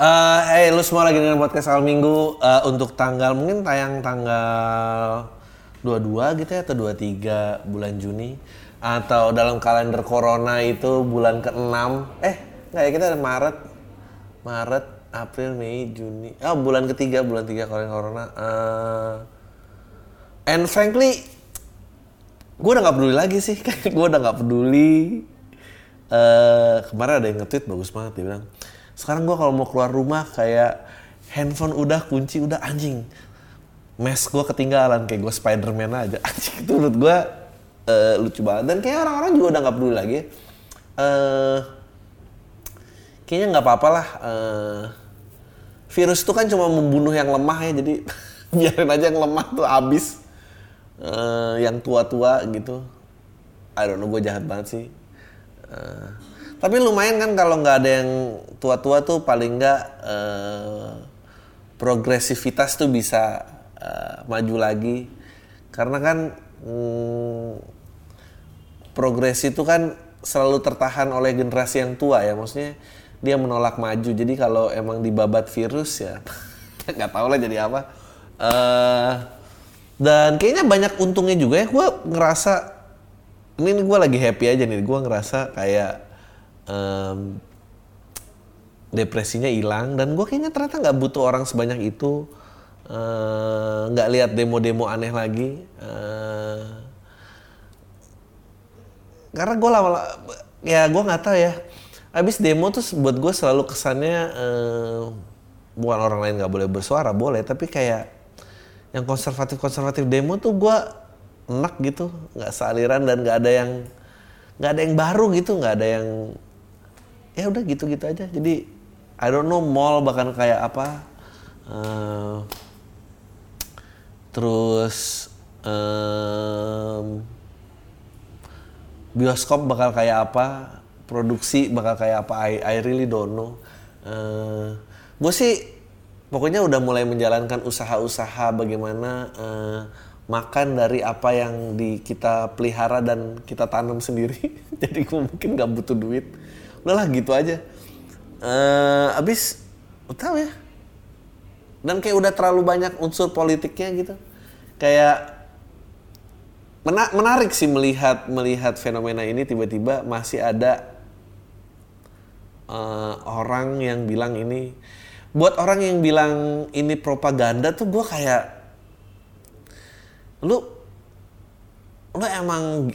Eh, hey, lu semua lagi dengan podcast awal minggu. Eh, untuk tanggal mungkin tayang tanggal 22 gitu ya atau 23 bulan Juni. Atau dalam kalender corona itu bulan ke-6 eh enggak ya kita ada Maret. Maret April Mei Juni. Oh bulan ketiga bulan tiga kalender corona. Eh, and frankly gue udah nggak peduli lagi sih. Gue udah nggak peduli. Eh kemarin ada yang nge-tweet bagus banget dia bilang sekarang gue kalau mau keluar rumah kayak handphone udah kunci udah anjing. Mes gue ketinggalan kayak gue Spiderman aja. Anjing itu menurut gue eh, lucu banget. Dan kayak orang-orang juga udah nggak peduli lagi. Eh kayaknya nggak apa-apa lah eh, virus itu kan cuma membunuh yang lemah ya jadi biarin aja yang lemah tuh abis Eh, yang tua-tua gitu. I don't know gue jahat banget sih. Eh, tapi lumayan kan kalau nggak ada yang tua-tua tuh paling nggak eh, progresivitas tuh bisa eh, maju lagi. Karena kan mm, progresi itu kan selalu tertahan oleh generasi yang tua ya. Maksudnya dia menolak maju. Jadi kalau emang dibabat virus ya nggak tahu lah jadi apa. Eh, dan kayaknya banyak untungnya juga ya. Gue ngerasa ini gue lagi happy aja nih. Gue ngerasa kayak em, depresinya hilang. Dan gue kayaknya ternyata nggak butuh orang sebanyak itu. Eh, nggak lihat demo-demo aneh lagi. Eh, karena gue lama ya gue nggak tahu ya. Abis demo tuh buat gue selalu kesannya eh, bukan orang lain nggak boleh bersuara boleh. Tapi kayak yang konservatif konservatif demo tuh gue enak gitu. Nggak sealiran dan nggak ada yang nggak ada yang baru gitu. Nggak ada yang ya udah gitu gitu aja jadi I don't know mall bahkan kayak apa Eh, terus em, bioskop bakal kayak apa, produksi bakal kayak apa, I, I really don't know. gue sih pokoknya udah mulai menjalankan usaha-usaha bagaimana eh, makan dari apa yang di kita pelihara dan kita tanam sendiri. Jadi gue mungkin nggak butuh duit. Udahlah gitu aja. Eh, abis, tahu ya. Dan kayak udah terlalu banyak unsur politiknya gitu. Kayak Mena- menarik sih melihat melihat fenomena ini tiba-tiba masih ada eh, orang yang bilang ini buat orang yang bilang ini propaganda tuh gue kayak lu lu emang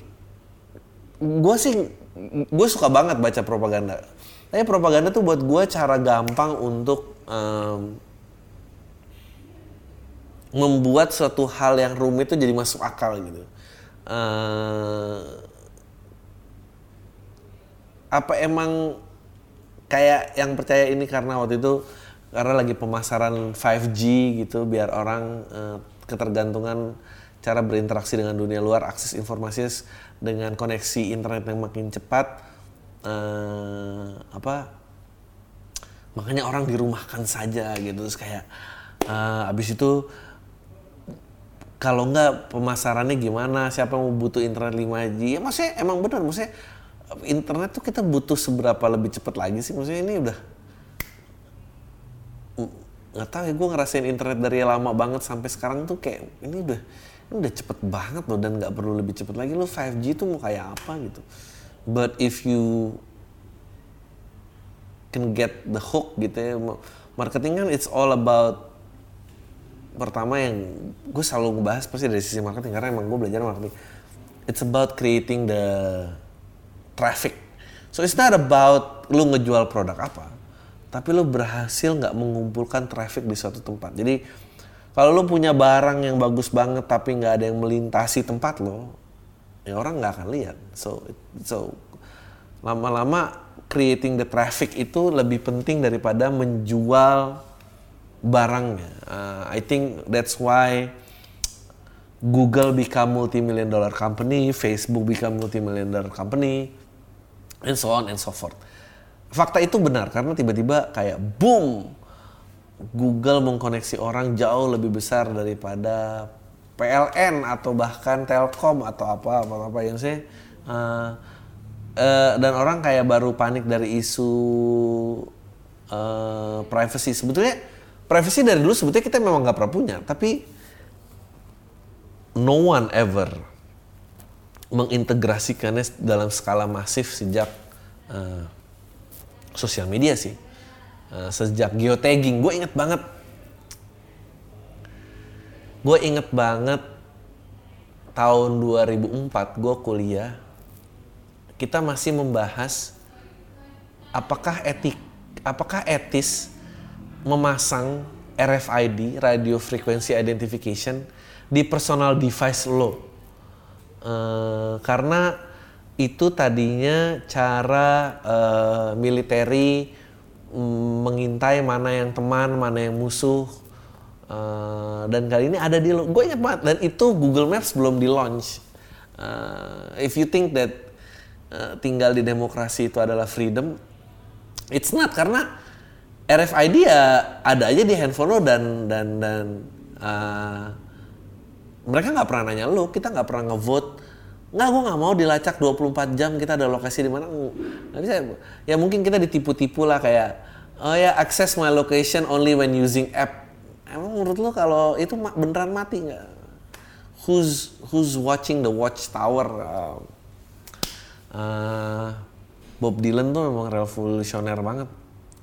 gue sih gue suka banget baca propaganda tapi propaganda tuh buat gue cara gampang untuk em, membuat suatu hal yang rumit itu jadi masuk akal gitu. Eh, apa emang kayak yang percaya ini karena waktu itu karena lagi pemasaran 5G gitu biar orang eh, ketergantungan cara berinteraksi dengan dunia luar akses informasi dengan koneksi internet yang makin cepat eh, apa makanya orang dirumahkan saja gitu. Terus kayak eh, abis itu kalau nggak pemasarannya gimana siapa mau butuh internet 5G ya maksudnya emang benar maksudnya internet tuh kita butuh seberapa lebih cepat lagi sih? Maksudnya ini udah nggak tahu ya gue ngerasain internet dari lama banget sampai sekarang tuh kayak ini udah udah cepet banget loh dan nggak perlu lebih cepet lagi. Lo 5G tuh mau kayak apa gitu. But if you can get the hook gitu ya marketing kan it's all about pertama yang gue selalu ngebahas pasti dari sisi marketing karena emang gue belajar marketing. It's about creating the traffic. So it's not about lu ngejual produk apa tapi lu berhasil nggak mengumpulkan traffic di suatu tempat. Jadi kalau lu punya barang yang bagus banget tapi nggak ada yang melintasi tempat lo ya orang nggak akan lihat so so lama-lama creating the traffic itu lebih penting daripada menjual barangnya. Uh, I think that's why Google become multi-million dollar company, Facebook become multi-million dollar company, and so on and so forth. Fakta itu benar karena tiba-tiba kayak boom, Google mengkoneksi orang jauh lebih besar daripada PLN atau bahkan Telkom atau apa apa apa yang saya uh, uh, dan orang kayak baru panik dari isu uh, privacy. Sebetulnya privacy dari dulu sebetulnya kita memang nggak pernah punya tapi no one ever mengintegrasikannya dalam skala masif sejak uh, sosial media sih uh, sejak geotagging gue inget banget. Gue inget banget tahun 2004 gue kuliah kita masih membahas apakah etik apakah etis memasang RFID radio frequency identification di personal device lo. Uh, karena itu tadinya cara uh, militeri mm, mengintai mana yang teman mana yang musuh Uh, dan kali ini ada di lo. Gue ingat banget dan itu Google Maps belum di launch. Uh, if you think that uh, tinggal di demokrasi itu adalah freedom, it's not karena RFID ya ada aja di handphone lo dan dan dan uh, mereka nggak pernah nanya lo, kita nggak pernah ngevote. Nggak, gue nggak mau dilacak 24 jam kita ada lokasi di mana. Nggak bisa. Ya mungkin kita ditipu-tipu lah kayak, oh ya access my location only when using app Emang menurut lo kalau itu beneran mati nggak? Who's who's watching the Watchtower? Uh, uh, Bob Dylan tuh memang revolusioner banget.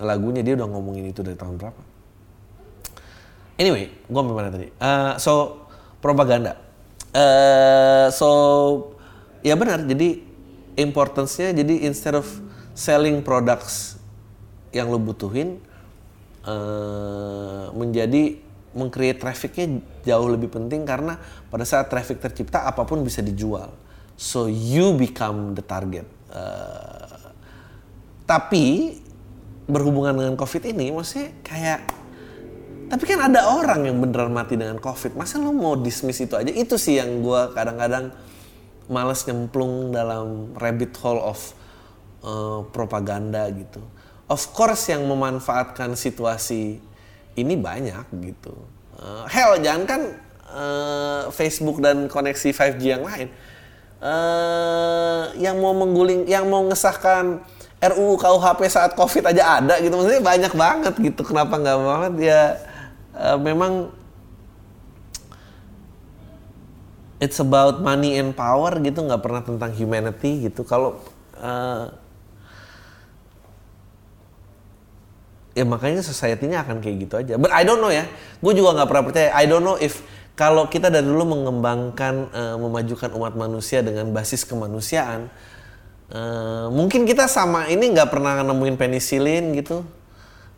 Lagunya dia udah ngomongin itu dari tahun berapa? Anyway, gue mana tadi? Uh, so propaganda. Uh, so ya benar. Jadi importance-nya jadi instead of selling products yang lo butuhin, uh, menjadi mengcreate trafficnya jauh lebih penting karena pada saat traffic tercipta apa pun bisa dijual. So you become the target. Uh, tapi berhubungan dengan COVID ini, maksudnya kayak tapi kan ada orang yang beneran mati dengan COVID. Masa lo mau dismiss itu aja? Itu sih yang gue kadang-kadang males nyemplung dalam rabbit hole of uh, propaganda gitu of course yang memanfaatkan situasi ini banyak gitu. Uh, hell jangan kan uh, Facebook dan koneksi 5G yang lain. Uh, yang mau mengguling, yang mau ngesahkan RUU KUHP saat COVID aja ada gitu. Maksudnya banyak banget gitu. Kenapa nggak banget ya? Uh, memang it's about money and power gitu. Nggak pernah tentang humanity gitu. Kalau uh, ya makanya society-nya akan kayak gitu aja. But I don't know ya. Gue juga nggak pernah percaya. I don't know if kalau kita dari dulu mengembangkan uh, memajukan umat manusia dengan basis kemanusiaan, uh, mungkin kita sama ini nggak pernah nemuin penisilin gitu.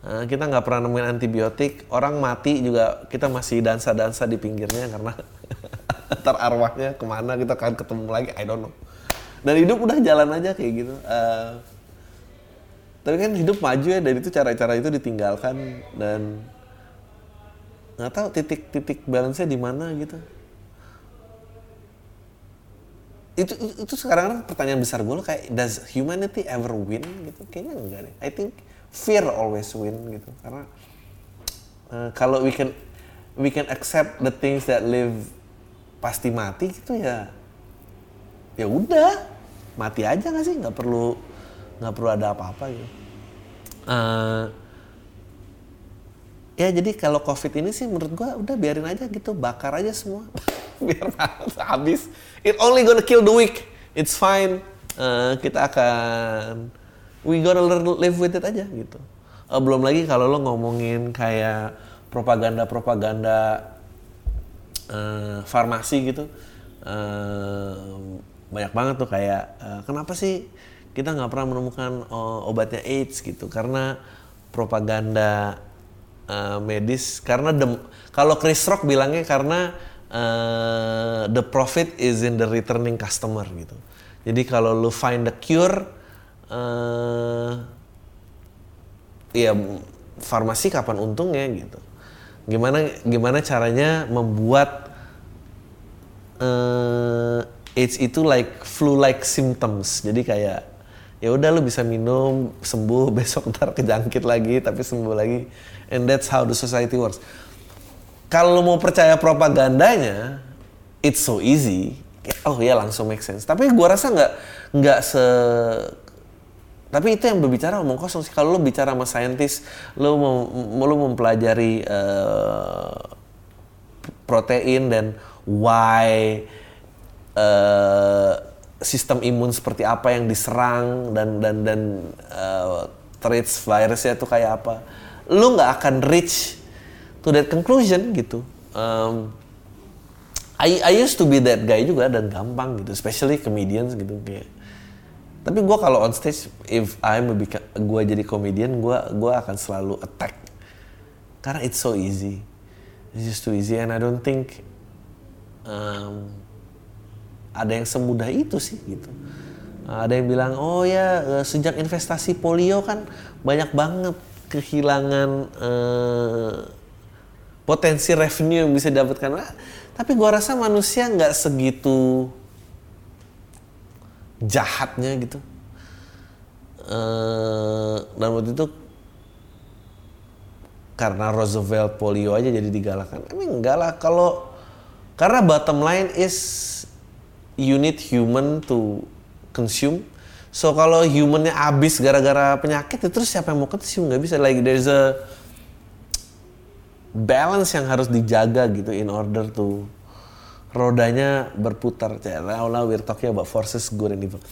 Uh, kita nggak pernah nemuin antibiotik. Orang mati juga kita masih dansa-dansa di pinggirnya karena ntar arwahnya ke mana kita akan ketemu lagi. I don't know. Dan hidup udah jalan aja kayak gitu. Uh, tapi kan hidup maju ya dari itu cara-cara itu ditinggalkan dan nggak tahu titik-titik balance-nya di mana gitu itu itu sekarang pertanyaan besar gue kayak does humanity ever win gitu kayaknya enggak deh I think fear always win gitu karena uh, kalau we can we can accept the things that live pasti mati gitu ya. Ya udah mati aja nggak sih? Nggak perlu nggak perlu ada apa-apa gitu. Uh, ya jadi kalau covid ini sih menurut gua udah biarin aja gitu bakar aja semua. Biar habis. It only gonna kill the weak. It's fine. Uh, kita akan we gonna learn live with it aja gitu. Uh, belum lagi kalau lo ngomongin kayak propaganda propaganda uh, farmasi gitu uh, banyak banget tuh kayak uh, kenapa sih kita nggak pernah menemukan uh, obatnya AIDS gitu karena propaganda uh, medis karena kalau Chris Rock bilangnya karena uh, the profit is in the returning customer gitu. Jadi kalau lu find the cure uh, ya farmasi kapan untungnya gitu. Gimana gimana caranya membuat uh, AIDS itu like flu like symptoms. Jadi kayak ya udah lu bisa minum sembuh besok ntar kejangkit lagi tapi sembuh lagi. And that's how the society works. Kalau mau percaya propagandanya it's so easy. Oh ya langsung make sense. Tapi gua rasa nggak nggak se tapi itu yang berbicara omong kosong sih. Kalau lo bicara sama saintis lo mau lo mempelajari uh, protein dan why uh, sistem imun seperti apa yang diserang dan dan dan uh, traits virusnya itu kayak apa lo nggak akan reach to that conclusion gitu. Um, I, I used to be that guy juga dan gampang gitu especially comedians gitu kayak tapi gue kalau on stage if I'm gue jadi komedian gue gue akan selalu attack. Karena it's so easy. It's just too easy. And I don't think um, ada yang semudah itu sih gitu. Ada yang bilang oh ya eh, sejak investasi polio kan banyak banget kehilangan uh, potensi revenue yang bisa didapatkan. Nah, tapi gue rasa manusia nggak segitu jahatnya gitu. Uh, dan waktu itu karena Roosevelt polio aja jadi digalakan. Emang enggak lah kalau karena bottom line is you need human to consume. So kalau humannya habis gara-gara penyakit itu terus siapa yang mau consume? Nggak bisa. Like there's a balance yang harus dijaga gitu in order to rodanya berputar. Now, now we're talking about forces good and evil.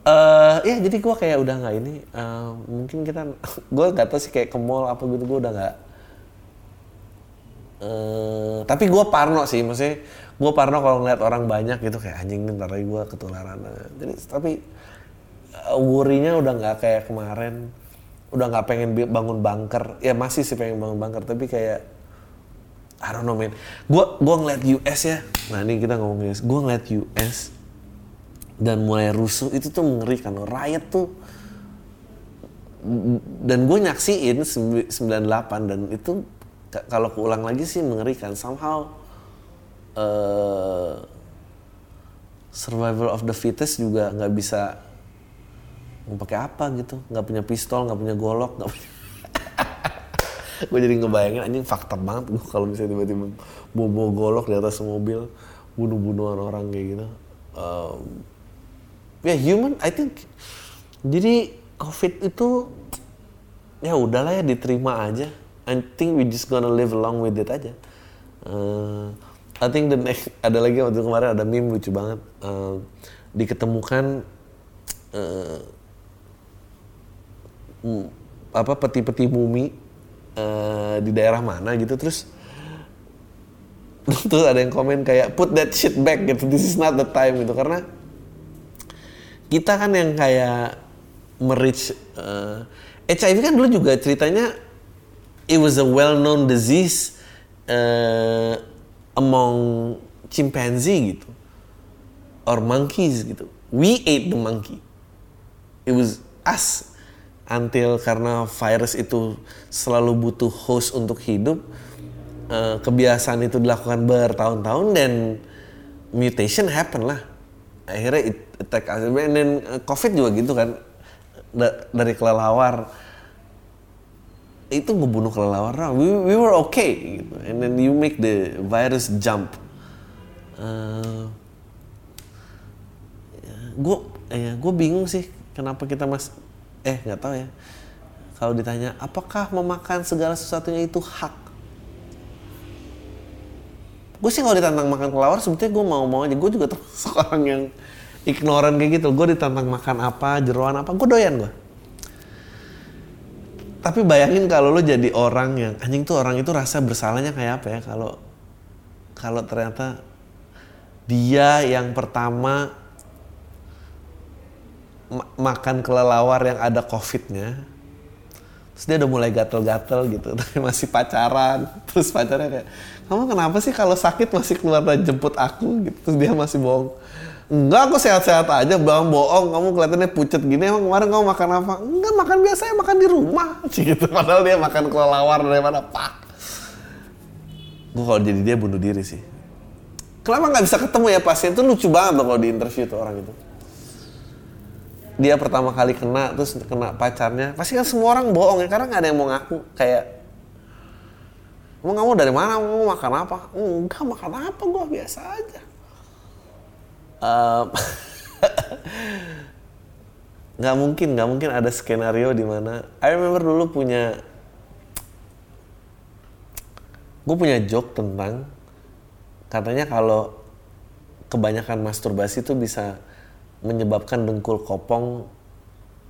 Uh, ya jadi gue kayak udah nggak ini uh, mungkin kita gue nggak tahu sih kayak ke mall apa gitu gue udah nggak uh, tapi gue parno sih maksudnya gue parno kalau ngeliat orang banyak gitu kayak anjing ntar lagi gue ketularan jadi tapi uh, worry-nya udah nggak kayak kemarin udah nggak pengen bangun bunker ya masih sih pengen bangun bunker tapi kayak I don't know man. Gua gua ngeliat US ya. Nah ini kita ngomong US. Gua ngeliat US dan mulai rusuh itu tuh mengerikan. Riot tuh dan gue nyaksiin 98 dan itu kalau keulang lagi sih mengerikan somehow uh, survival of the fittest juga nggak bisa pakai apa gitu nggak punya pistol nggak punya golok nggak punya gue jadi ngebayangin anjing fakta banget gue kalau misalnya tiba-tiba bawa golok di atas mobil bunuh-bunuhan orang kayak gitu. Um, ya yeah, human I think jadi covid itu ya udahlah ya diterima aja. I think we just gonna live along with it aja. Uh, I think the next ada lagi waktu kemarin ada meme lucu banget. Uh, diketemukan uh, apa peti-peti mumi uh, di daerah mana gitu terus terus ada yang komen kayak put that shit back gitu. This is not the time gitu. Karena kita kan yang kayak merich uh, eh, HIV kan dulu juga ceritanya it was a well known disease uh, among chimpanzee gitu. Or monkeys gitu. We ate the monkey. It was us until karena virus itu selalu butuh host untuk hidup uh, kebiasaan itu dilakukan bertahun-tahun dan mutation happen lah. Akhirnya it attack us. And then uh, covid juga gitu kan. Da dari kelelawar. Itu ngebunuh kelelawar we, we were okay gitu. and then you make the virus jump. Uh, gue ya, gue bingung sih kenapa kita mas eh nggak tahu ya. Kalau ditanya apakah memakan segala sesuatunya itu hak? Gue sih kalau ditantang makan kelawar sebetulnya gue mau mau aja. Gue juga termasuk orang yang ignoran kayak gitu. Gue ditantang makan apa jeroan apa gue doyan gue tapi bayangin kalau lo jadi orang yang anjing tuh orang itu rasa bersalahnya kayak apa ya? Kalau kalau ternyata dia yang pertama makan kelelawar yang ada covidnya terus dia udah mulai gatel-gatel gitu tapi masih pacaran terus pacarnya kayak kamu kenapa sih kalau sakit masih keluar dan jemput aku? Gitu terus dia masih bohong. Enggak aku sehat-sehat aja bang bohong kamu kelihatannya pucet gini emang kemarin kamu makan apa? Enggak makan biasa ya makan di rumah. Gitu padahal dia makan kelelawar dari mana pak. Gue kalau jadi dia bunuh diri sih. Kenapa nggak bisa ketemu ya pasien? Itu lucu banget loh kalau di interview tuh orang itu dia pertama kali kena terus kena pacarnya pasti kan semua orang bohong ya karena nggak ada yang mau ngaku kayak Emang kamu dari mana? Mau makan apa? Enggak makan apa, gua biasa aja. Um, nggak mungkin nggak mungkin ada skenario di mana I remember dulu punya gue punya joke tentang katanya kalau kebanyakan masturbasi itu bisa menyebabkan dengkul kopong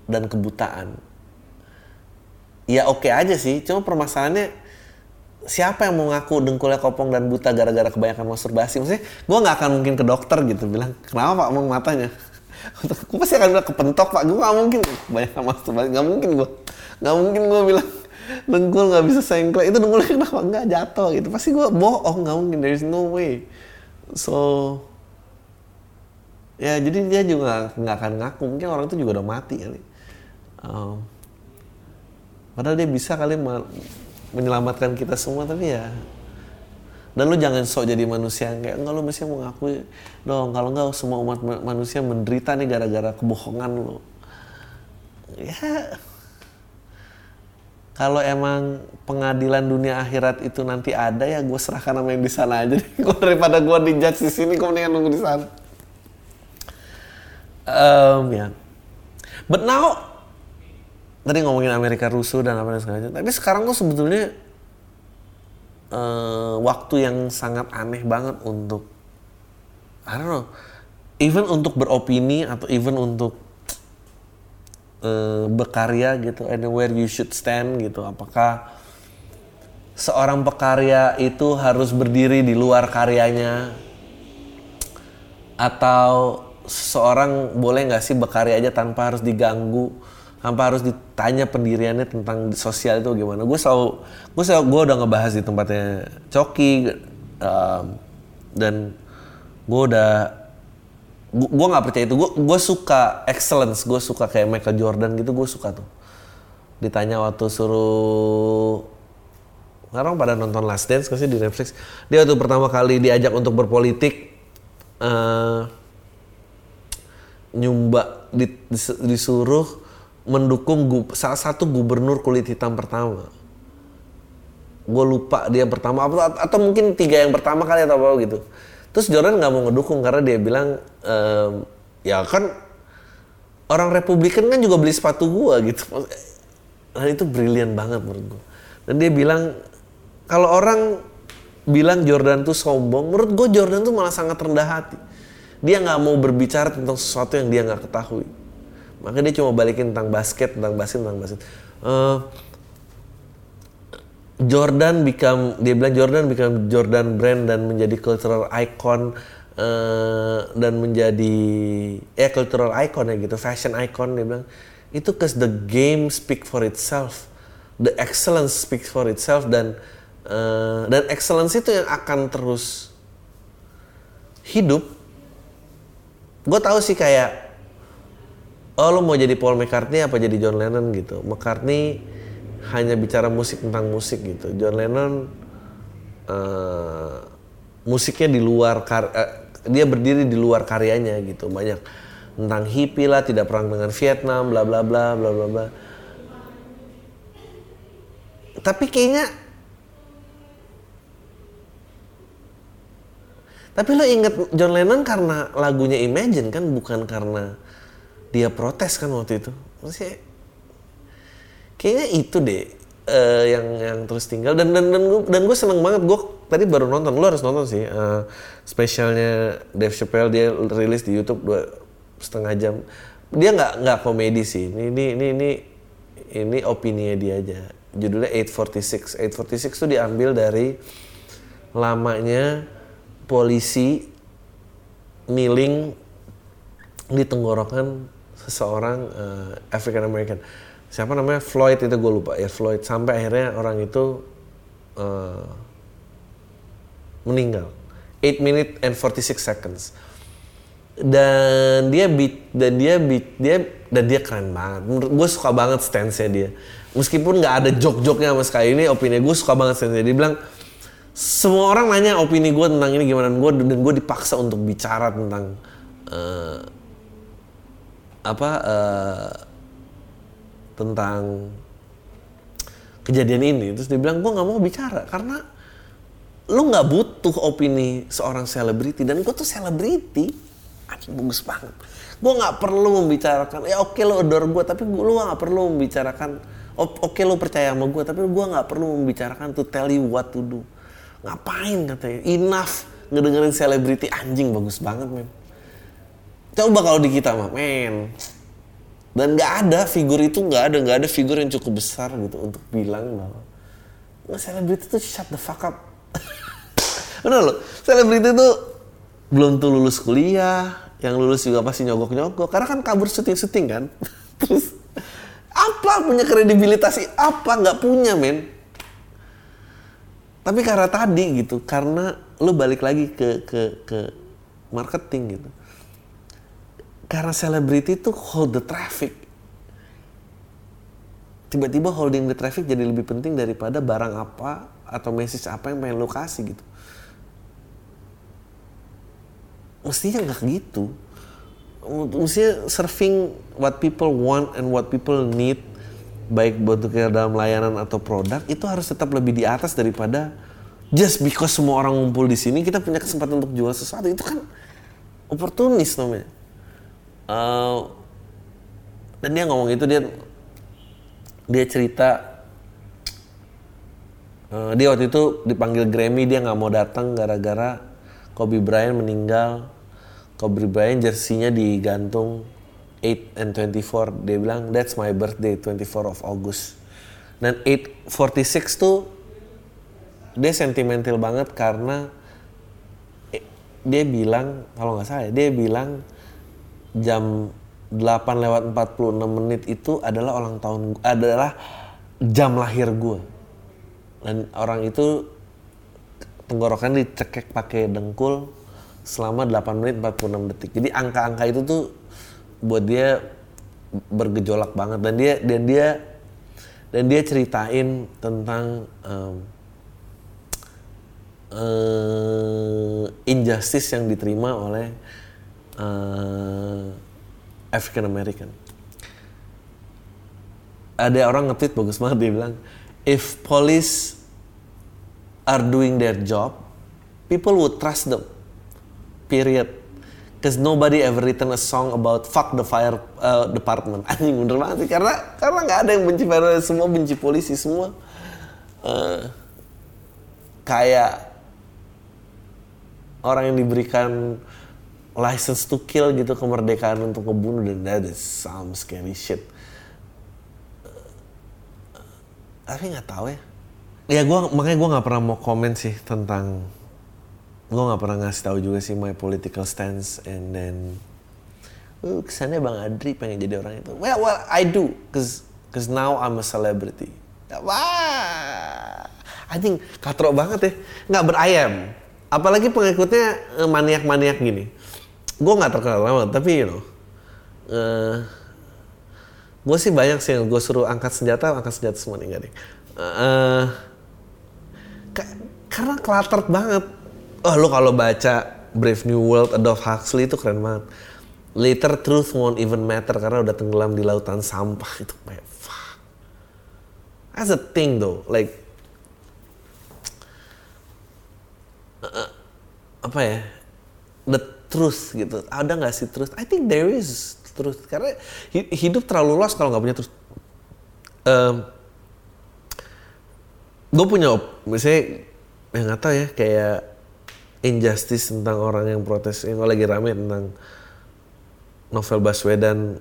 dan kebutaan. Ya oke okay aja sih. Cuma permasalahannya siapa yang mau ngaku dengkulnya kopong dan buta gara-gara kebanyakan masturbasi maksudnya gue nggak akan mungkin ke dokter gitu bilang kenapa pak mau matanya? Gue pasti akan bilang kepentok pak. Gue gak mungkin. Banyak masturbasi gak mungkin gue gak mungkin gue bilang dengkul gak bisa sengklek. Itu dengkulnya kenapa? Nggak jatuh gitu. Pasti gue bohong. Gak mungkin. There is no way. So ya jadi dia juga nggak akan ngaku mungkin orang itu juga udah mati kali um, padahal dia bisa kali menyelamatkan kita semua tapi ya dan lu jangan sok jadi manusia kayak enggak lu mesti mau ngaku dong kalau enggak semua umat manusia menderita nih gara-gara kebohongan lu ya kalau emang pengadilan dunia akhirat itu nanti ada ya gue serahkan sama yang di sana aja deh. Daripada gue dijudge di sini, gue mendingan nunggu di sana. Um, ya. But now, tadi ngomongin Amerika rusuh dan apa dan segala macam. Tapi sekarang tuh sebetulnya uh, waktu yang sangat aneh banget untuk I don't know even untuk beropini atau even untuk uh, berkarya gitu anywhere you should stand gitu apakah seorang pekarya itu harus berdiri di luar karyanya atau seorang boleh nggak sih berkarya aja tanpa harus diganggu tanpa harus ditanya pendiriannya tentang sosial itu gimana? Gue selalu gue selalu gue udah ngebahas di tempatnya Coki um, dan gue udah gue nggak percaya itu. Gue gue suka excellence gue suka kayak Michael Jordan gitu gue suka tuh. Ditanya waktu suruh sekarang pada nonton Last Dance kasih di Netflix? Dia waktu pertama kali diajak untuk berpolitik uh, nyumba di, disuruh mendukung salah satu gubernur kulit hitam pertama. Gue lupa dia pertama atau, atau mungkin tiga yang pertama kali atau apa gitu. Terus Jordan nggak mau ngedukung karena dia bilang ehm, ya kan orang Republikan kan juga beli sepatu gua gitu. Nah itu brilian banget menurut gue. Dan dia bilang kalau orang bilang Jordan tuh sombong, menurut gue Jordan tuh malah sangat rendah hati. Dia nggak mau berbicara tentang sesuatu yang dia nggak ketahui. Makanya dia cuma balikin tentang basket tentang basket tentang basket. Uh, Jordan become dia bilang Jordan become Jordan brand dan menjadi cultural icon uh, dan menjadi eh cultural icon ya gitu fashion icon dia bilang. Itu cause the game speak for itself. The excellence speaks for itself dan uh, dan excellence itu yang akan terus hidup gue tahu sih kayak oh lo mau jadi Paul McCartney apa jadi John Lennon gitu. McCartney hanya bicara musik tentang musik gitu. John Lennon uh, musiknya di luar uh, dia berdiri di luar karyanya gitu. Banyak tentang hippie lah tidak perang dengan Vietnam bla bla bla bla bla bla. Tapi kayaknya tapi lo inget John Lennon karena lagunya Imagine kan bukan karena dia protes kan waktu itu? Maksudnya kayaknya itu deh uh, yang yang terus tinggal. Dan dan dan gue dan gue seneng banget. Gue tadi baru nonton. Lo harus nonton sih uh, spesialnya Dave Chappelle. Dia rilis di YouTube dua setengah jam. Dia nggak nggak komedi sih. Ini ini ini ini ini opini dia aja. Judulnya 846 846 itu diambil dari lamanya polisi miling di tenggorokan seseorang uh, African American. Siapa namanya? Floyd itu gue lupa. Ya Floyd. Sampai akhirnya orang itu uh, meninggal. 8 minute and 46 seconds. Dan dia beat dan dia beat dia dan dia keren banget. Gue suka banget stance nya dia. Meskipun nggak ada jok-joknya sama sekali ini opini gue suka banget stance nya dia bilang semua orang nanya opini gue tentang ini gimana gue dan gue dipaksa untuk bicara tentang uh, apa uh, tentang kejadian ini. Terus dia bilang gue nggak mau bicara karena lu nggak butuh opini seorang selebriti dan gue tuh selebriti. Anjing bagus banget. Gue nggak perlu membicarakan ya oke lo adore gue tapi gue lu nggak perlu membicarakan oke lo percaya sama gue tapi gue nggak perlu membicarakan to tell you what to do ngapain katanya? Enough ngedengerin selebriti anjing bagus banget men. Coba kalau di kita mah men. Dan nggak ada figur itu nggak ada nggak ada figur yang cukup besar gitu untuk bilang bahwa nggak selebriti itu shut the fuck up. Bener loh selebriti itu belum tuh lulus kuliah yang lulus juga pasti nyogok-nyogok karena kan kabur syuting-syuting kan. Terus apa punya kredibilitas apa? Nggak punya men tapi karena tadi gitu karena lu balik lagi ke ke ke marketing gitu. Karena selebriti itu hold the traffic. Tiba-tiba holding the traffic jadi lebih penting daripada barang apa atau message apa yang pengen lu kasih gitu. Mestinya nggak gitu. Mestinya serving what people want and what people need baik bentuknya dalam layanan atau produk itu harus tetap lebih di atas daripada just because semua orang ngumpul di sini kita punya kesempatan untuk jual sesuatu. Itu kan oportunis namanya. Uh, dan dia ngomong itu dia dia cerita uh, dia waktu itu dipanggil Grammy dia nggak mau datang gara-gara Kobe Bryant meninggal. Kobe Bryant jersinya digantung 8 and 24 dia bilang that's my birthday 24 of August. Dan 846 tuh dia sentimental banget karena eh, dia bilang kalau nggak salah ya, dia bilang jam 8 lewat 46 menit itu adalah ulang tahun adalah jam lahir gue dan orang itu tenggorokan dicekek pakai dengkul selama 8 menit 46 detik. Jadi angka-angka itu tuh buat dia bergejolak banget dan dia dan dia dan dia ceritain tentang um, uh, injustice yang diterima oleh uh, African American. Ada orang nge-tweet bagus banget dia bilang, if police are doing their job, people would trust them. Period. Cause nobody ever written a song about fuck the fire uh, department. Anjing bener banget sih karena karena nggak ada yang benci fire semua benci polisi semua uh, kayak orang yang diberikan license to kill gitu kemerdekaan untuk ngebunuh dan that is some scary shit. Tapi nggak tahu ya. Ya gue makanya gue nggak pernah mau komen sih tentang gue nggak pernah ngasih tahu juga sih my political stance and then uh, kesannya bang Adri pengen jadi orang itu. Well, well I do, cause cause now I'm a celebrity. Wah, I think katrok banget ya, nggak berayam. Apalagi pengikutnya eh, maniak-maniak gini gue nggak terkenal banget tapi you know uh, gue sih banyak sih yang gue suruh angkat senjata angkat senjata semua nih gak deh uh, karena cluttered banget oh lo kalau baca Brave New World Adolf Huxley itu keren banget later truth won't even matter karena udah tenggelam di lautan sampah itu kayak fuck that's a thing though like uh, apa ya the truth gitu. Ada nggak sih truth? I think there is truth karena hidup terlalu luas kalau nggak punya truth. Um, gue punya misalnya yang nggak tahu ya kayak injustice tentang orang yang protes yang lagi rame tentang novel Baswedan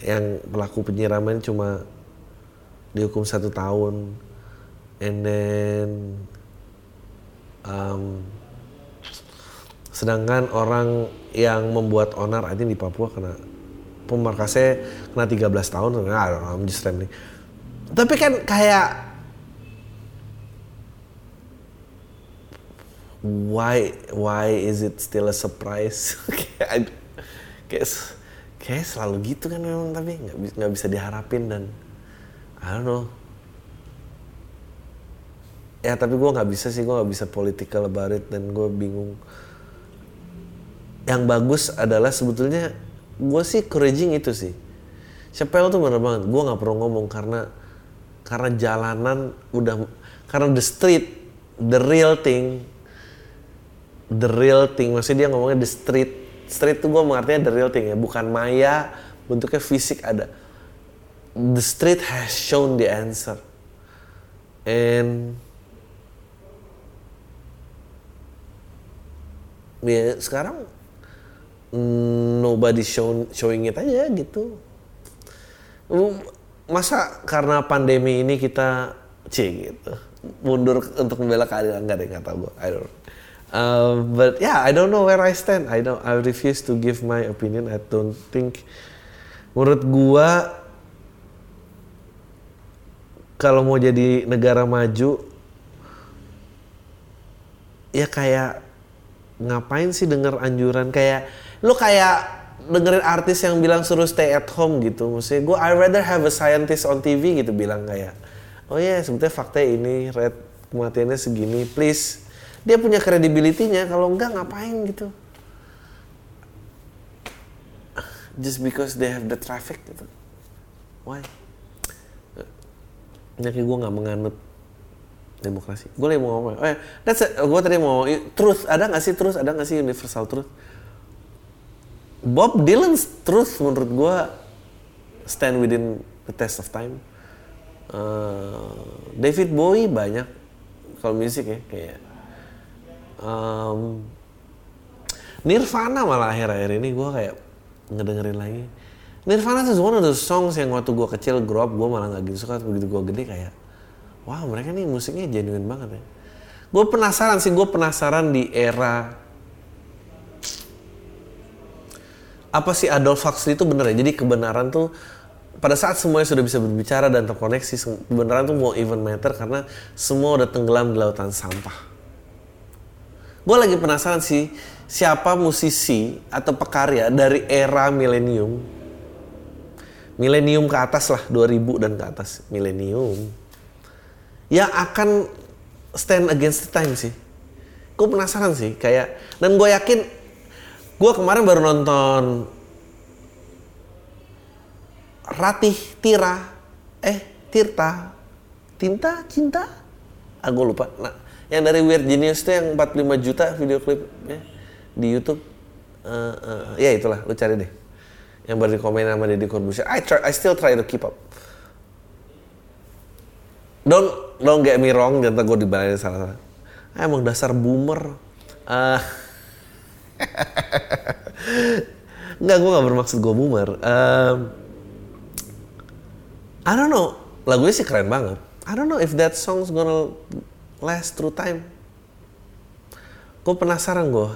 yang pelaku penyiraman cuma dihukum satu tahun and then um, Sedangkan orang yang membuat onar aja di Papua kena pemarkasnya kena 13 tahun. Nah, I'm just. Tapi kan kayak why why is it still a surprise? kayak kayak selalu gitu kan memang tapi nggak nggak bisa diharapin dan I don't know. Ya tapi gue nggak bisa sih gue nggak bisa political about it dan gue bingung. Yang bagus adalah sebetulnya gue sih encouraging itu sih. Chappelle tuh bener banget gue nggak perlu ngomong karena karena jalanan udah karena the street the real thing the real thing. Maksudnya dia ngomongnya the street. Street tuh gue mengartinya the real thing ya. Bukan maya bentuknya fisik ada. The street has shown the answer. And ya sekarang nobody show, showing it aja gitu. Masa karena pandemi ini kita c gitu mundur untuk membela keadilan? Nggak deh nggak tahu gue I don't know. Uh, but yeah I don't know where I stand. I don't I refuse to give my opinion. I don't think menurut gua kalau mau jadi negara maju ya kayak ngapain sih denger anjuran? Kayak lu kayak dengerin artis yang bilang suruh stay at home gitu. Maksudnya gue I rather have a scientist on TV gitu bilang kayak oh ya yeah, sebetulnya fakta ini rate kematiannya segini please dia punya kredibilitinya kalau enggak ngapain gitu. Just because they have the traffic gitu. Why? Jadi gue nggak menganut demokrasi. Gue lagi mau ngomong oh ya that's gue tadi mau truth. Ada nggak sih truth? Ada nggak sih universal truth? Bob Dylan's truth menurut gue stand within the test of time. Uh, David Bowie banyak kalau musik ya kayak um, Nirvana malah akhir-akhir ini gue kayak ngedengerin lagi. Nirvana tuh one of the songs yang waktu gue kecil grow up gue malah nggak gitu suka begitu gue gede kayak wow mereka nih musiknya genuine banget ya. Gue penasaran sih gue penasaran di era apa sih Adolf Huxley itu bener ya? Jadi kebenaran tuh pada saat semuanya sudah bisa berbicara dan terkoneksi, kebenaran tuh mau even matter karena semua udah tenggelam di lautan sampah. Gue lagi penasaran sih siapa musisi atau pekarya dari era milenium, milenium ke atas lah, 2000 dan ke atas, milenium, yang akan stand against the time sih. Gue penasaran sih, kayak dan gue yakin Gue kemarin baru nonton Ratih Tira, eh Tirta, Tinta, Cinta, ah gue lupa. Nah, yang dari Weird Genius itu yang 45 juta video klip ya, di YouTube. Uh, uh, ya itulah, lu cari deh. Yang baru dikomen sama Deddy Corbuzier. I try, I still try to keep up. Don't don't get me wrong, jangan gue dibalain salah-salah. Ah, emang dasar boomer. Uh, Enggak, gue gak bermaksud gue boomer. Um, I don't know. Lagunya sih keren banget. I don't know if that song's gonna last through time. Gue penasaran gue.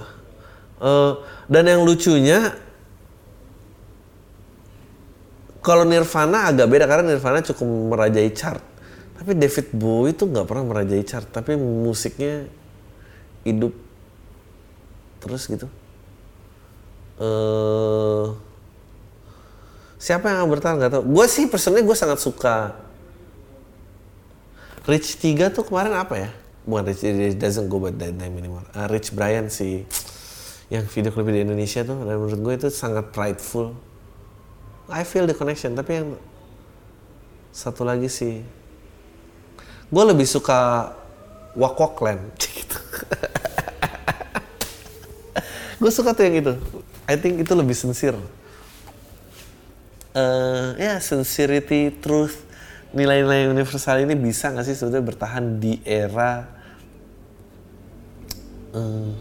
Uh, dan yang lucunya, kalau Nirvana agak beda karena Nirvana cukup merajai chart. Tapi David Bowie itu nggak pernah merajai chart, tapi musiknya hidup terus gitu. Uh, siapa yang bertahan nggak tahu. Gue sih personally gue sangat suka Rich 3 tuh kemarin apa ya? Bukan Rich, it doesn't go by that name anymore. Uh, Rich Brian sih yang video klip di Indonesia tuh dan menurut gue itu sangat prideful. I feel the connection tapi yang satu lagi sih gue lebih suka Wak Wak Land gitu. gue suka tuh yang itu I think itu lebih sincere uh, ya yeah, sincerity truth nilai-nilai universal ini bisa nggak sih sebetulnya bertahan di era uh,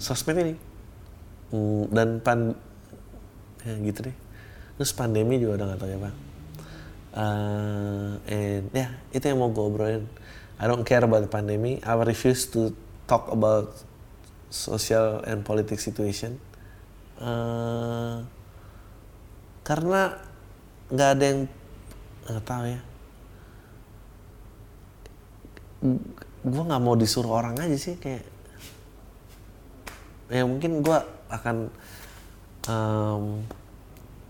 sosmed ini? Uh, dan pan ya gitu deh. Terus pandemi juga udah nggak tahu ya pak. Uh, and ya yeah, itu yang mau gue obrolin. I don't care about the pandemic I refuse to talk about social and politics situation. Uh, karena nggak ada yang nggak tahu ya. Gue nggak mau disuruh orang aja sih kayak ya mungkin gue akan um,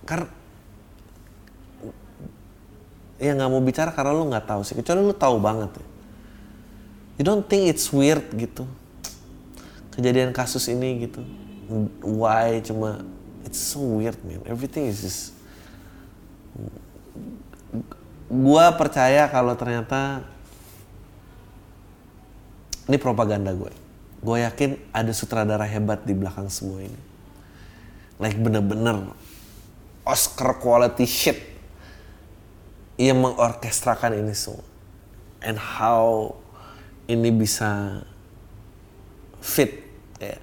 karena ya nggak mau bicara karena lu nggak tahu sih kecuali lu tahu banget ya. You don't think it's weird gitu. Kejadian kasus ini gitu. Why cuma it's so weird man. Everything is just gua percaya kalau ternyata ini propaganda gue gue yakin ada sutradara hebat di belakang semua ini. Like bener-bener Oscar quality shit ia mengorkestrakan ini semua. And how ini bisa fit ya,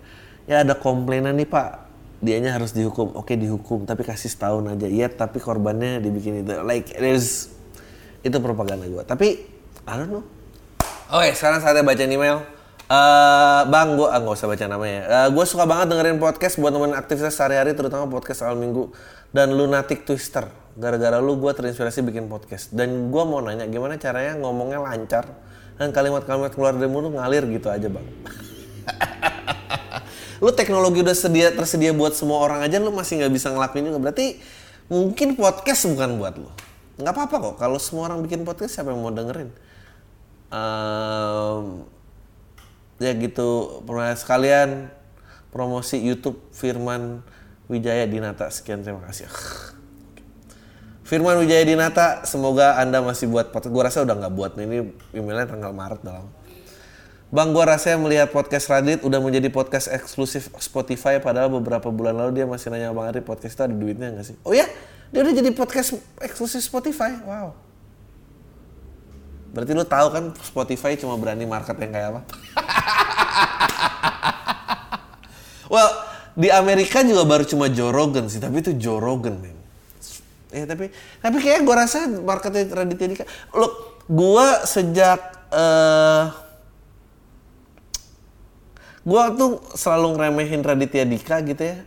ya ada komplainan nih pak. Dianya harus dihukum. Oke dihukum tapi kasih setahun aja. Iya tapi korbannya dibikin itu like there's itu propaganda gue tapi I don't know oke sekarang saatnya baca email Uh, bang, gue ah, gak usah baca namanya. Uh, gue suka banget dengerin podcast buat temen aktivitas sehari-hari, terutama podcast awal minggu dan lunatic twister. Gara-gara lu gue terinspirasi bikin podcast. Dan gue mau nanya, gimana caranya ngomongnya lancar dan kalimat-kalimat keluar dari mulut ngalir gitu aja bang. lu teknologi udah sedia tersedia buat semua orang aja, lu masih nggak bisa ngelakuin juga. Berarti mungkin podcast bukan buat lu. Nggak apa-apa kok. Kalau semua orang bikin podcast, siapa yang mau dengerin? Um, ya gitu. Sekalian promosi YouTube Firman Wijaya Dinata. Sekian terima kasih. Firman Wijaya Dinata semoga anda masih buat podcast. Gue rasa udah nggak buat ini emailnya tanggal Maret dalam Bang gue rasanya melihat podcast Radit udah menjadi podcast eksklusif Spotify padahal beberapa bulan lalu dia masih nanya Bang Ari podcast itu ada duitnya nggak sih? Oh ya, dia udah jadi podcast eksklusif Spotify. Wow. Berarti lu tahu kan Spotify cuma berani market yang kayak apa? well, di Amerika juga baru cuma Joe Rogan sih, tapi itu Joe Rogan, men. Ya, tapi tapi kayak gue rasa marketnya Raditya Dika. Look, gue sejak uh, gue tuh selalu ngeremehin Raditya Dika gitu ya.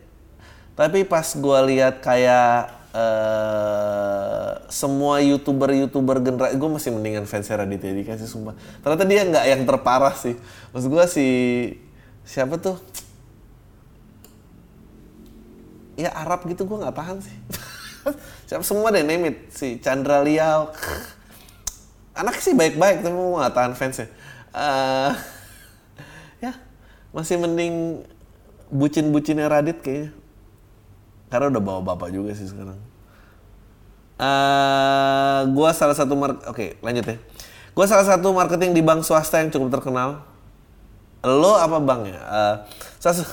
Tapi pas gue lihat kayak uh, semua youtuber youtuber generasi gue masih mendingan fans Raditya Dika sih sumpah. Ternyata dia nggak yang terparah sih. Maksud gue si siapa tuh? Ya Arab gitu gue nggak paham sih. Siapa semua deh name it. Si Chandra Liao. Anak sih baik-baik tapi gue nggak tahan fansnya uh, ya masih mending bucin-bucinnya Radit kayaknya karena udah bawa bapak juga sih sekarang. Uh, gua salah satu mark, oke okay, lanjut ya. Gua salah satu marketing di bank swasta yang cukup terkenal. Lo apa bang ya? Uh, salah,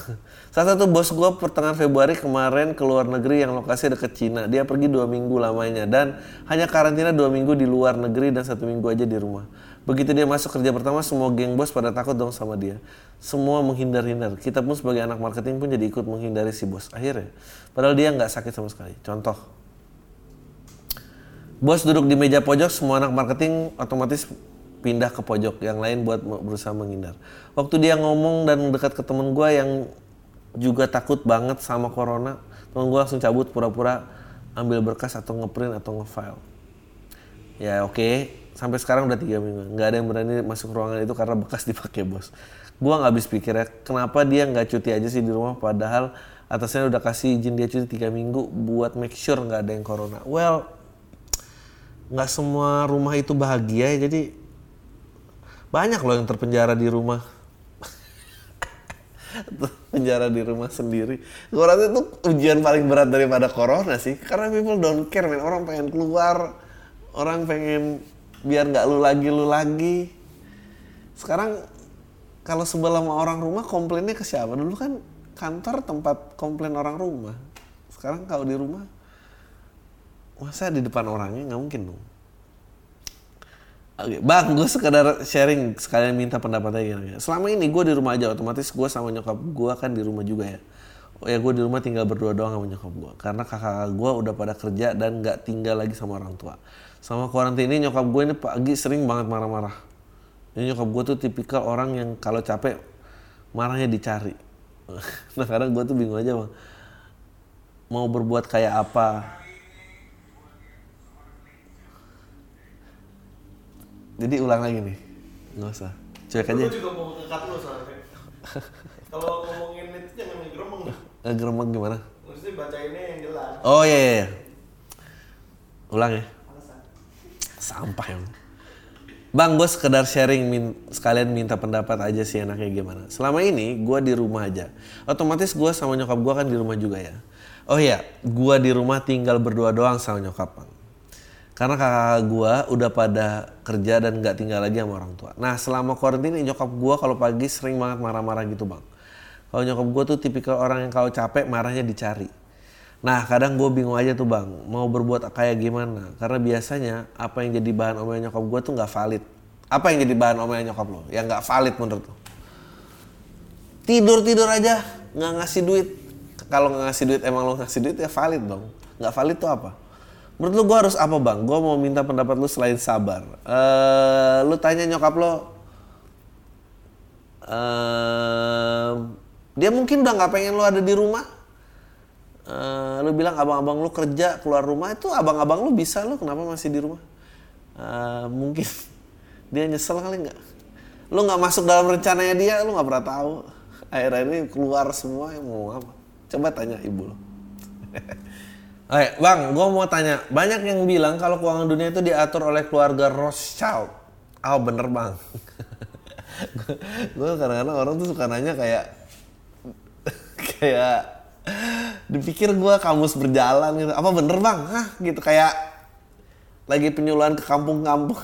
salah satu bos gua pertengahan Februari kemarin ke luar negeri yang lokasi dekat Cina. Dia pergi dua minggu lamanya dan hanya karantina dua minggu di luar negeri dan satu minggu aja di rumah. Begitu dia masuk kerja pertama, semua geng bos pada takut dong sama dia. Semua menghindar-hindar. Kita pun sebagai anak marketing pun jadi ikut menghindari si bos. Akhirnya, padahal dia nggak sakit sama sekali. Contoh, bos duduk di meja pojok, semua anak marketing otomatis pindah ke pojok. Yang lain buat berusaha menghindar. Waktu dia ngomong dan dekat ke temen gue yang juga takut banget sama corona, temen gue langsung cabut pura-pura ambil berkas atau ngeprint atau ngefile. Ya oke, okay sampai sekarang udah tiga minggu. Nggak ada yang berani masuk ruangan itu karena bekas dipakai bos. Gua nggak habis pikir ya kenapa dia nggak cuti aja sih di rumah? Padahal atasnya udah kasih izin dia cuti tiga minggu buat make sure nggak ada yang corona. Well nggak semua rumah itu bahagia ya jadi banyak loh yang terpenjara di rumah. Penjara di rumah sendiri. Gue rasa itu ujian paling berat daripada corona sih karena people don't care man orang pengen keluar orang pengen biar nggak lu lagi lu lagi sekarang kalau sebelah sama orang rumah komplainnya ke siapa dulu kan kantor tempat komplain orang rumah sekarang kalau di rumah masa di depan orangnya nggak mungkin dong Oke, bang, gue sekedar sharing sekalian minta pendapatnya gini. Selama ini gue di rumah aja, otomatis gue sama nyokap gue kan di rumah juga ya. Oh ya gue di rumah tinggal berdua doang sama nyokap gue. Karena kakak gue udah pada kerja dan nggak tinggal lagi sama orang tua sama karantina ini nyokap gue ini pagi sering banget marah-marah. Ini nyokap gue tuh tipikal orang yang kalau capek marahnya dicari. nah kadang gue tuh bingung aja bang. Mau berbuat kayak apa. Jadi ulang lagi nih. Nggak usah. Cuek aja. Gue juga mau ngekat soalnya. Kalau ngomongin itu jangan ngegremeng. Ngegremeng gimana? Maksudnya bacainnya yang jelas. Oh iya, iya. iya. Ulang ya. Sampah yang. Bang, gue sekedar sharing min sekalian minta pendapat aja sih enaknya gimana. Selama ini gue di rumah aja. Otomatis gue sama nyokap gue kan di rumah juga ya. Oh iya, gue di rumah tinggal berdua doang sama nyokap bang. Karena kakak gue udah pada kerja dan nggak tinggal lagi sama orang tua. Nah selama karantina nyokap gue kalau pagi sering banget marah-marah gitu bang. Kalau nyokap gue tuh tipikal orang yang kalau capek marahnya dicari. Nah kadang gue bingung aja tuh bang, mau berbuat kayak gimana? Karena biasanya apa yang jadi bahan omelan nyokap gue tuh nggak valid. Apa yang jadi bahan omelan nyokap lo? Yang nggak valid menurut lo? Tidur tidur aja, nggak ngasih duit. Kalau nggak ngasih duit emang lo ngasih duit ya valid dong. Nggak valid tuh apa? Menurut lo gue harus apa bang? Gue mau minta pendapat lo selain sabar. Eh, lu tanya nyokap lo, dia mungkin udah nggak pengen lo ada di rumah Eh, lu bilang abang-abang lu kerja keluar rumah itu abang-abang lu bisa lu kenapa masih di rumah Eh, mungkin dia nyesel kali nggak lu nggak masuk dalam rencananya dia lu nggak pernah tahu akhirnya ini keluar semua yang mau apa coba tanya ibu lo Oke, bang, gue mau tanya. Banyak yang bilang kalau keuangan dunia itu diatur oleh keluarga Rothschild. Oh, bener bang. gue kadang-kadang orang tuh suka nanya kayak kayak dipikir gua kamus berjalan gitu. Apa bener bang? Hah? Gitu kayak lagi penyuluhan ke kampung-kampung.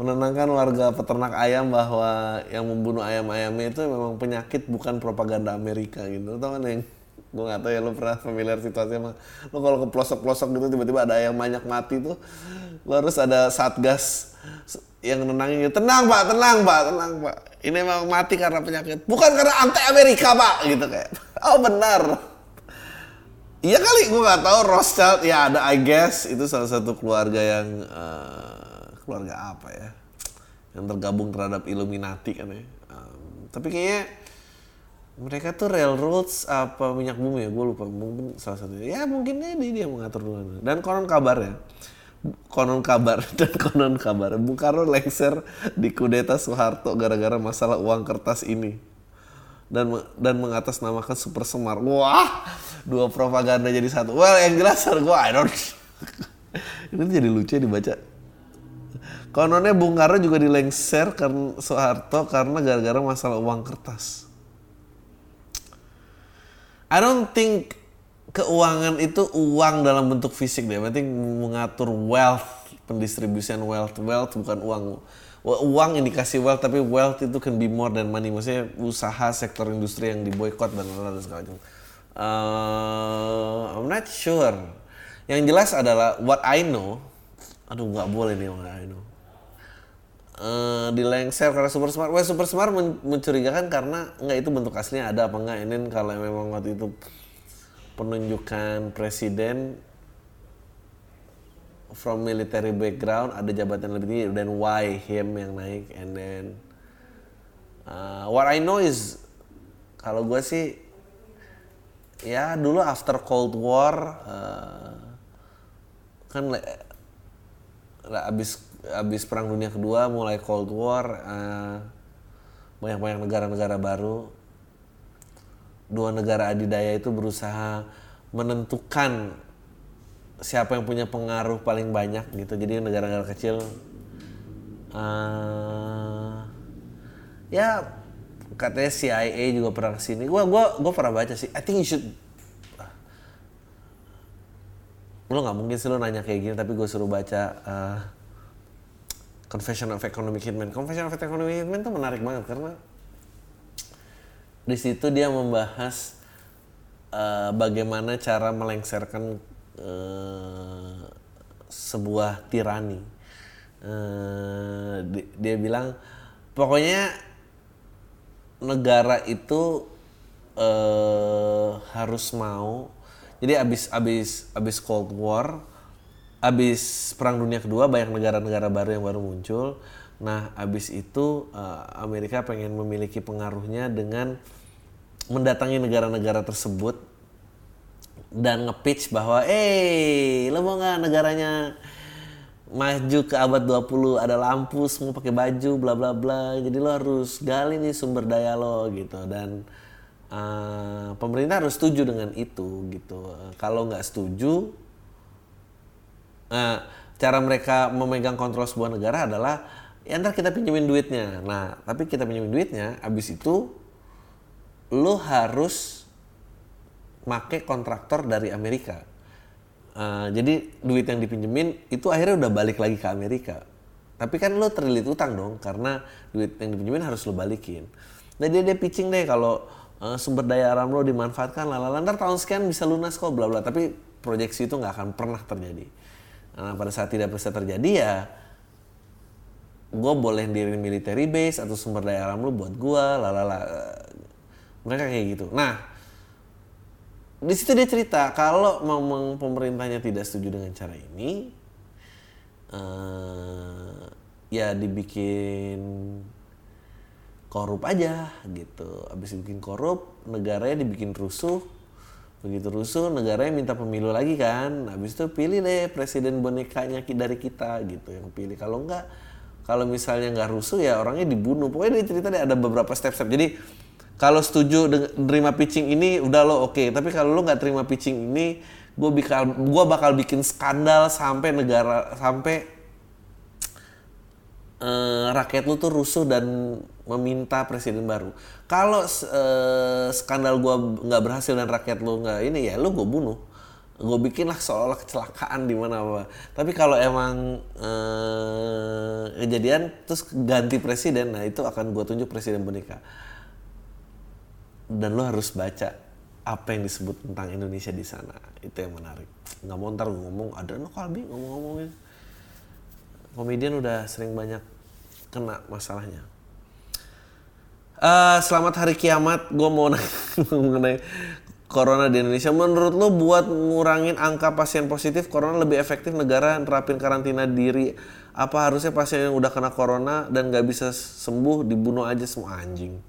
Menenangkan warga peternak ayam bahwa yang membunuh ayam-ayamnya itu memang penyakit bukan propaganda Amerika gitu. Tau kan yang gue nggak tahu ya lo pernah familiar situasinya mah lo kalau ke pelosok-pelosok gitu tiba-tiba ada ayam banyak mati tuh lo harus ada satgas yang nenangin gitu. Tenang pak tenang pak tenang pak. Ini memang mati karena penyakit. Bukan karena anti Amerika pak gitu kayak. Oh benar. Iya kali gue nggak tahu Rothschild. Ya ada I guess. Itu salah satu keluarga yang eh, keluarga apa ya? Yang tergabung terhadap Illuminati kan ya. Em, tapi kayaknya mereka tuh railroads apa minyak bumi ya? Gue lupa. Mungkin salah satunya. Ya mungkin dia dia yang mengatur dulu dan konon kabarnya konon kabar. Dan konon kabar. Bung Karno lengser di kudeta Soeharto gara-gara masalah uang kertas ini. Dan dan mengatasnamakan super semar. Wah! Dua propaganda jadi satu. Well yang jelas gue I don't ini jadi lucu ya dibaca. Kononnya Bung Karno juga dilengser karena Soeharto karena gara-gara masalah uang kertas I don't think keuangan itu uang dalam bentuk fisik deh. Berarti mengatur wealth, pendistribusian wealth. Wealth bukan uang. Uang indikasi wealth, tapi wealth itu can be more than money. Maksudnya usaha sektor industri yang diboykot dan lain-lain dan segala macam. Uh, I'm not sure. Yang jelas adalah what I know. Aduh nggak boleh nih what I know. Eh, di lengser karena super smart. Wah super smart men- mencurigakan karena nggak itu bentuk aslinya ada apa enggak. Ini kalau memang waktu itu penunjukan presiden from military background ada jabatan lebih tinggi dan why him yang naik and then uh, what I know is kalau gue sih ya dulu after Cold War uh, kan abis abis perang dunia kedua mulai Cold War eh, banyak-banyak negara-negara baru. Dua negara adidaya itu berusaha menentukan siapa yang punya pengaruh paling banyak gitu. Jadi negara-negara kecil eh, ya katanya CIA juga pernah ke sini gua gua gua pernah baca sih. I think you should lo nggak mungkin sih lo nanya kayak gini tapi gue suruh baca uh, Confession of Economic Hitman. Confession of Economic Hitman tuh menarik banget karena di situ dia membahas uh, bagaimana cara melengsarkan uh, sebuah tirani. Uh, di- dia bilang pokoknya negara itu eh, harus mau jadi abis abis abis Cold War abis perang dunia kedua banyak negara-negara baru yang baru muncul. Nah abis itu eh, Amerika pengen memiliki pengaruhnya dengan mendatangi negara-negara tersebut dan nge-pitch bahwa eh lo mau nggak negaranya maju ke abad 20 ada lampu semua pakai baju bla bla bla. Jadi lo harus gali nih sumber daya lo gitu. Dan uh, pemerintah harus setuju dengan itu gitu. Kalau nggak setuju uh, cara mereka memegang kontrol sebuah negara adalah ya ntar kita pinjemin duitnya nah tapi kita pinjemin duitnya abis itu lo harus make kontraktor dari Amerika Uh, jadi duit yang dipinjemin itu akhirnya udah balik lagi ke Amerika. Tapi kan lo terlilit utang dong karena duit yang dipinjemin harus lo balikin. Nah dia dia pitching deh kalau eh, sumber daya alam lo dimanfaatkan lalala ntar tahun sekian bisa lunas kok bla bla tapi proyeksi itu nggak akan pernah terjadi nah pada saat tidak bisa terjadi ya gue boleh diri military base atau sumber daya alam lo buat gue lalala mereka kayak gitu nah di situ dia cerita kalau memang pemerintahnya tidak setuju dengan cara ini eh, ya dibikin korup aja gitu. Habis dibikin korup, negaranya dibikin rusuh. Begitu rusuh, negaranya minta pemilu lagi kan. Habis itu pilih deh presiden bonekanya dari kita gitu yang pilih. Kalau enggak, kalau misalnya nggak rusuh ya orangnya dibunuh. Pokoknya dia cerita deh ada beberapa step-step. Jadi kalau setuju dengan terima pitching ini udah lo oke. Tapi kalau lo nggak terima pitching ini, gue bakal gua bakal bikin skandal sampai negara sampai eh, rakyat lu tuh rusuh dan meminta presiden baru. Kalau eh, skandal gua nggak berhasil dan rakyat lu nggak ini ya lu gue bunuh. Gue bikin lah seolah kecelakaan di mana apa. Tapi kalau emang eh, kejadian terus ganti presiden, nah itu akan gue tunjuk presiden boneka. Dan lu harus baca apa yang disebut tentang Indonesia di sana. Itu yang menarik. Nggak mau ntar ngomong ada no kalbi ngomong-ngomongin komedian udah sering banyak kena masalahnya. Eh, selamat hari kiamat, gue mau mengenai corona di Indonesia. Menurut lo buat ngurangin angka pasien positif corona lebih efektif negara nerapin karantina diri? Apa harusnya pasien yang udah kena corona dan nggak bisa sembuh dibunuh aja semua anjing?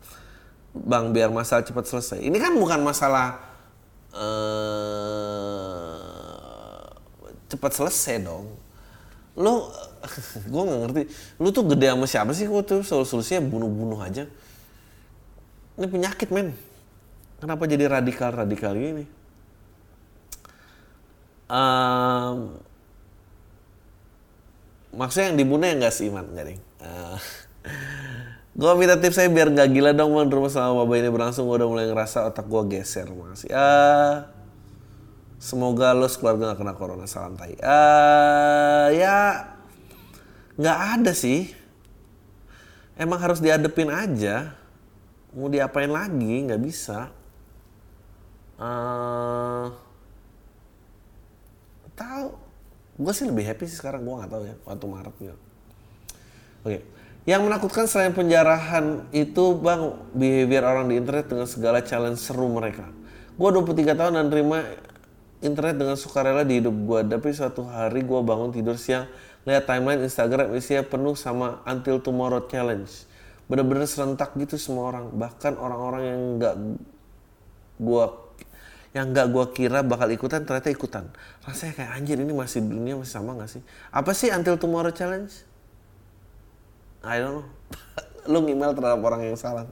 Bang, biar masalah cepat selesai. Ini kan bukan masalah eh cepat selesai dong lu gue nggak ngerti. Lu tuh gede sama siapa sih? Gue tuh sol- solusinya bunuh-bunuh aja. Ini penyakit men. Kenapa jadi radikal radikal gini? Ehm, maksudnya yang dibunuh yang nggak seiman nggak ding. Gue minta tips saya biar nggak gila dong man rumah selama wabah ini berlangsung gue udah mulai ngerasa otak gue geser makasih ah Semoga lo sekeluarga gak kena corona. Salam tai. Eh ya nggak ada sih. Emang harus diadepin aja. Mau diapain lagi nggak bisa. Eh tahu. Gue sih lebih happy sih sekarang. Gue nggak tahu ya waktu Maret gitu. Oke. Yang menakutkan selain penjarahan itu bang behavior orang di internet dengan segala challenge seru mereka. Gue 23 tahun dan terima internet dengan sukarela di hidup gue. Tapi suatu hari gue bangun tidur siang, lihat timeline Instagram isinya penuh sama Until Tomorrow Challenge. Bener-bener serentak gitu semua orang. Bahkan orang-orang yang nggak gue yang nggak gue kira bakal ikutan ternyata ikutan. Rasanya kayak anjir ini masih dunia masih sama gak sih? Apa sih Until Tomorrow Challenge? I don't know. Lu email terhadap orang yang salah.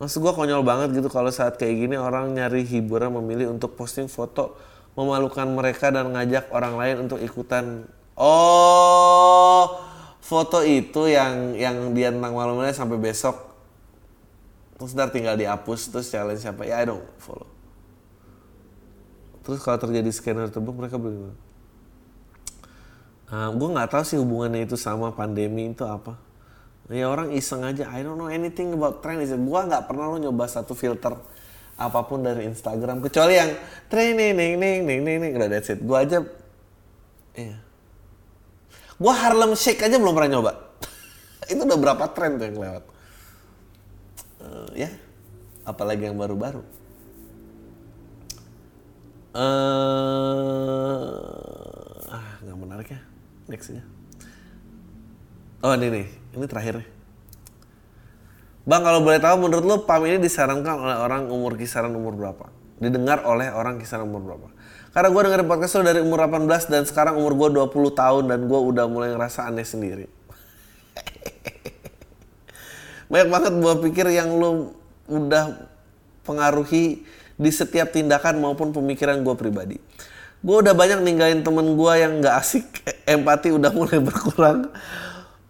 Maksud gue konyol banget gitu kalau saat kayak gini orang nyari hiburan memilih untuk posting foto memalukan mereka dan ngajak orang lain untuk ikutan. Oh, foto itu yang yang dia tentang malu-malunya sampai besok. Terus ntar tinggal dihapus terus challenge siapa? Ya I don't follow. Terus kalau terjadi scanner terbuk mereka bagaimana? Uh, gue nggak tahu sih hubungannya itu sama pandemi itu apa. Ya orang iseng aja. I don't know anything about trend. Gue nggak pernah lo nyoba satu filter apa pun dari Instagram kecuali yang tren neng neng neng neng neng udah that's it. Gue aja, iya. Gue Harlem Shake aja belum pernah nyoba. itu udah berapa tren tuh yang lewat. Eh, ya, apalagi yang baru-baru. eh ah nggak menarik ya nextnya oh ini nih ini terakhir nih bang kalau boleh tahu menurut lo pam ini disarankan oleh orang umur kisaran umur berapa didengar oleh orang kisaran umur berapa karena gue dengerin podcast lo dari umur 18 dan sekarang umur gue 20 tahun dan gue udah mulai ngerasa aneh sendiri banyak banget gue pikir yang lo udah pengaruhi di setiap tindakan maupun pemikiran gue pribadi. Gue udah banyak ninggalin temen gue yang nggak asik, empati udah mulai berkurang.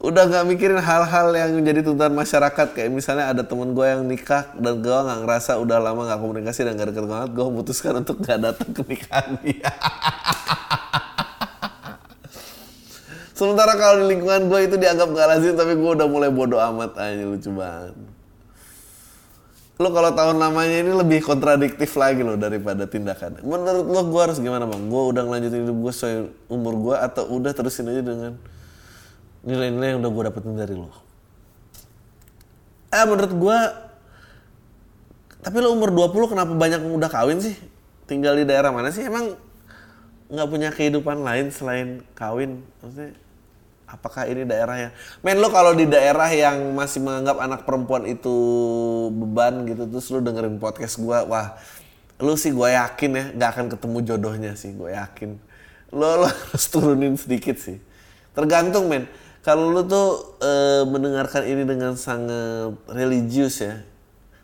Udah nggak mikirin hal-hal yang menjadi tuntutan masyarakat kayak misalnya ada temen gue yang nikah dan gue nggak ngerasa udah lama nggak komunikasi dan gak deket banget, gue memutuskan untuk nggak datang ke nikahan dia. Sementara kalau di lingkungan gue itu dianggap gak lazim tapi gue udah mulai bodoh amat aja lucu banget. Lu kalau tahun lamanya ini lebih kontradiktif lagi loh daripada tindakan. Menurut lo gue harus gimana bang? Gue udah ngelanjutin hidup gue sesuai umur gue atau udah terusin aja dengan nilai-nilai yang udah gue dapetin dari lo? Eh menurut gue tapi lo umur 20 kenapa banyak yang udah kawin sih? Tinggal di daerah mana sih? Emang nggak punya kehidupan lain selain kawin? Maksudnya apakah ini daerah yang men lo kalau di daerah yang masih menganggap anak perempuan itu beban gitu terus lo dengerin podcast gua wah lu sih gue yakin ya nggak akan ketemu jodohnya sih gue yakin lo lo harus turunin sedikit sih tergantung men kalau lu tuh e, mendengarkan ini dengan sangat religius ya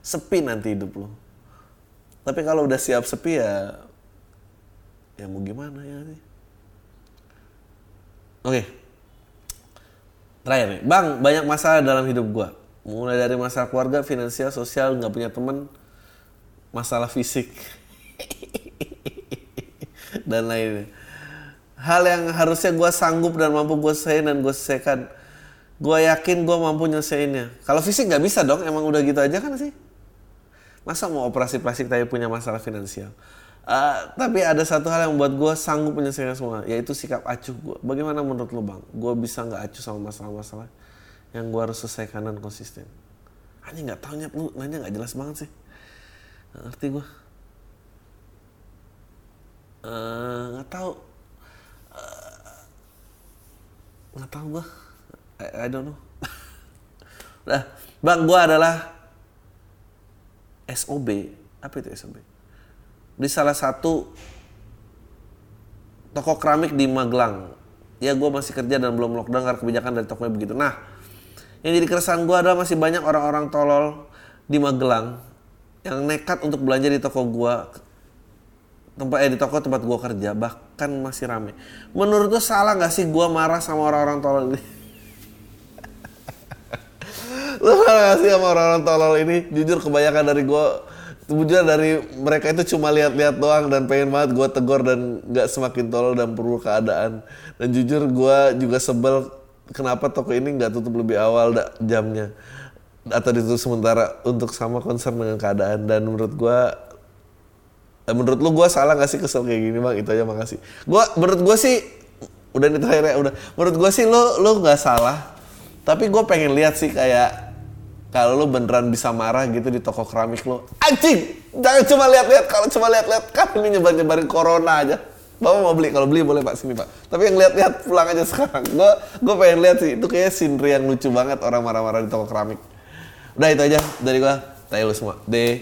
sepi nanti hidup lo tapi kalau udah siap sepi ya ya mau gimana ya sih oke Terakhir nih, Bang, banyak masalah dalam hidup gua. Mulai dari masalah keluarga, finansial, sosial, nggak punya temen, masalah fisik, dan lainnya. Hal yang harusnya gua sanggup dan mampu gua selesaiin dan gua selesaikan. Gua yakin gua mampu nyelesainnya. Kalau fisik nggak bisa dong, emang udah gitu aja kan sih? Masa mau operasi plastik tapi punya masalah finansial? Uh, tapi ada satu hal yang membuat gue sanggup menyelesaikan semua, yaitu sikap acuh gue. Bagaimana menurut lo bang? Gue bisa nggak acuh sama masalah-masalah yang gue harus selesaikan dan konsisten? Hanya nggak tahu lu nanya nggak jelas banget sih. Gak ngerti gue. Uh, nggak tahu. Uh, nggak tahu gue. I, I don't know. Nah, bang gue adalah SOB. Apa itu SOB? di salah satu toko keramik di Magelang. Ya gue masih kerja dan belum lockdown karena kebijakan dari tokonya begitu. Nah, yang jadi keresahan gue adalah masih banyak orang-orang tolol di Magelang yang nekat untuk belanja di toko gue tempat eh di toko tempat gue kerja bahkan masih rame. Menurut tuh salah nggak sih gue marah sama orang-orang tolol ini? Lu marah gak sih sama orang-orang tolol ini? Jujur kebanyakan dari gue Tujuan dari mereka itu cuma lihat-lihat doang dan pengen banget gue tegur dan nggak semakin tolol dan perlu keadaan. Dan jujur gue juga sebel kenapa toko ini nggak tutup lebih awal da, jamnya atau ditutup sementara untuk sama concern dengan keadaan dan menurut eh, menurut lu gue salah gak sih kesel kayak gini bang itu aja makasih gue menurut gue sih udah nih terakhir ya udah menurut gue sih lu lu nggak salah tapi gue pengen lihat sih kayak kalau lu beneran bisa marah gitu di toko keramik lo anjing jangan cuma lihat-lihat kalau cuma lihat-lihat kan ini nyebar-nyebarin corona aja Bapak mau beli, kalau beli boleh pak sini pak. Tapi yang lihat-lihat pulang aja sekarang. Gue gue pengen lihat sih, itu kayak sindri yang lucu banget orang marah-marah di toko keramik. Udah itu aja dari gue. Tayo lu semua. D.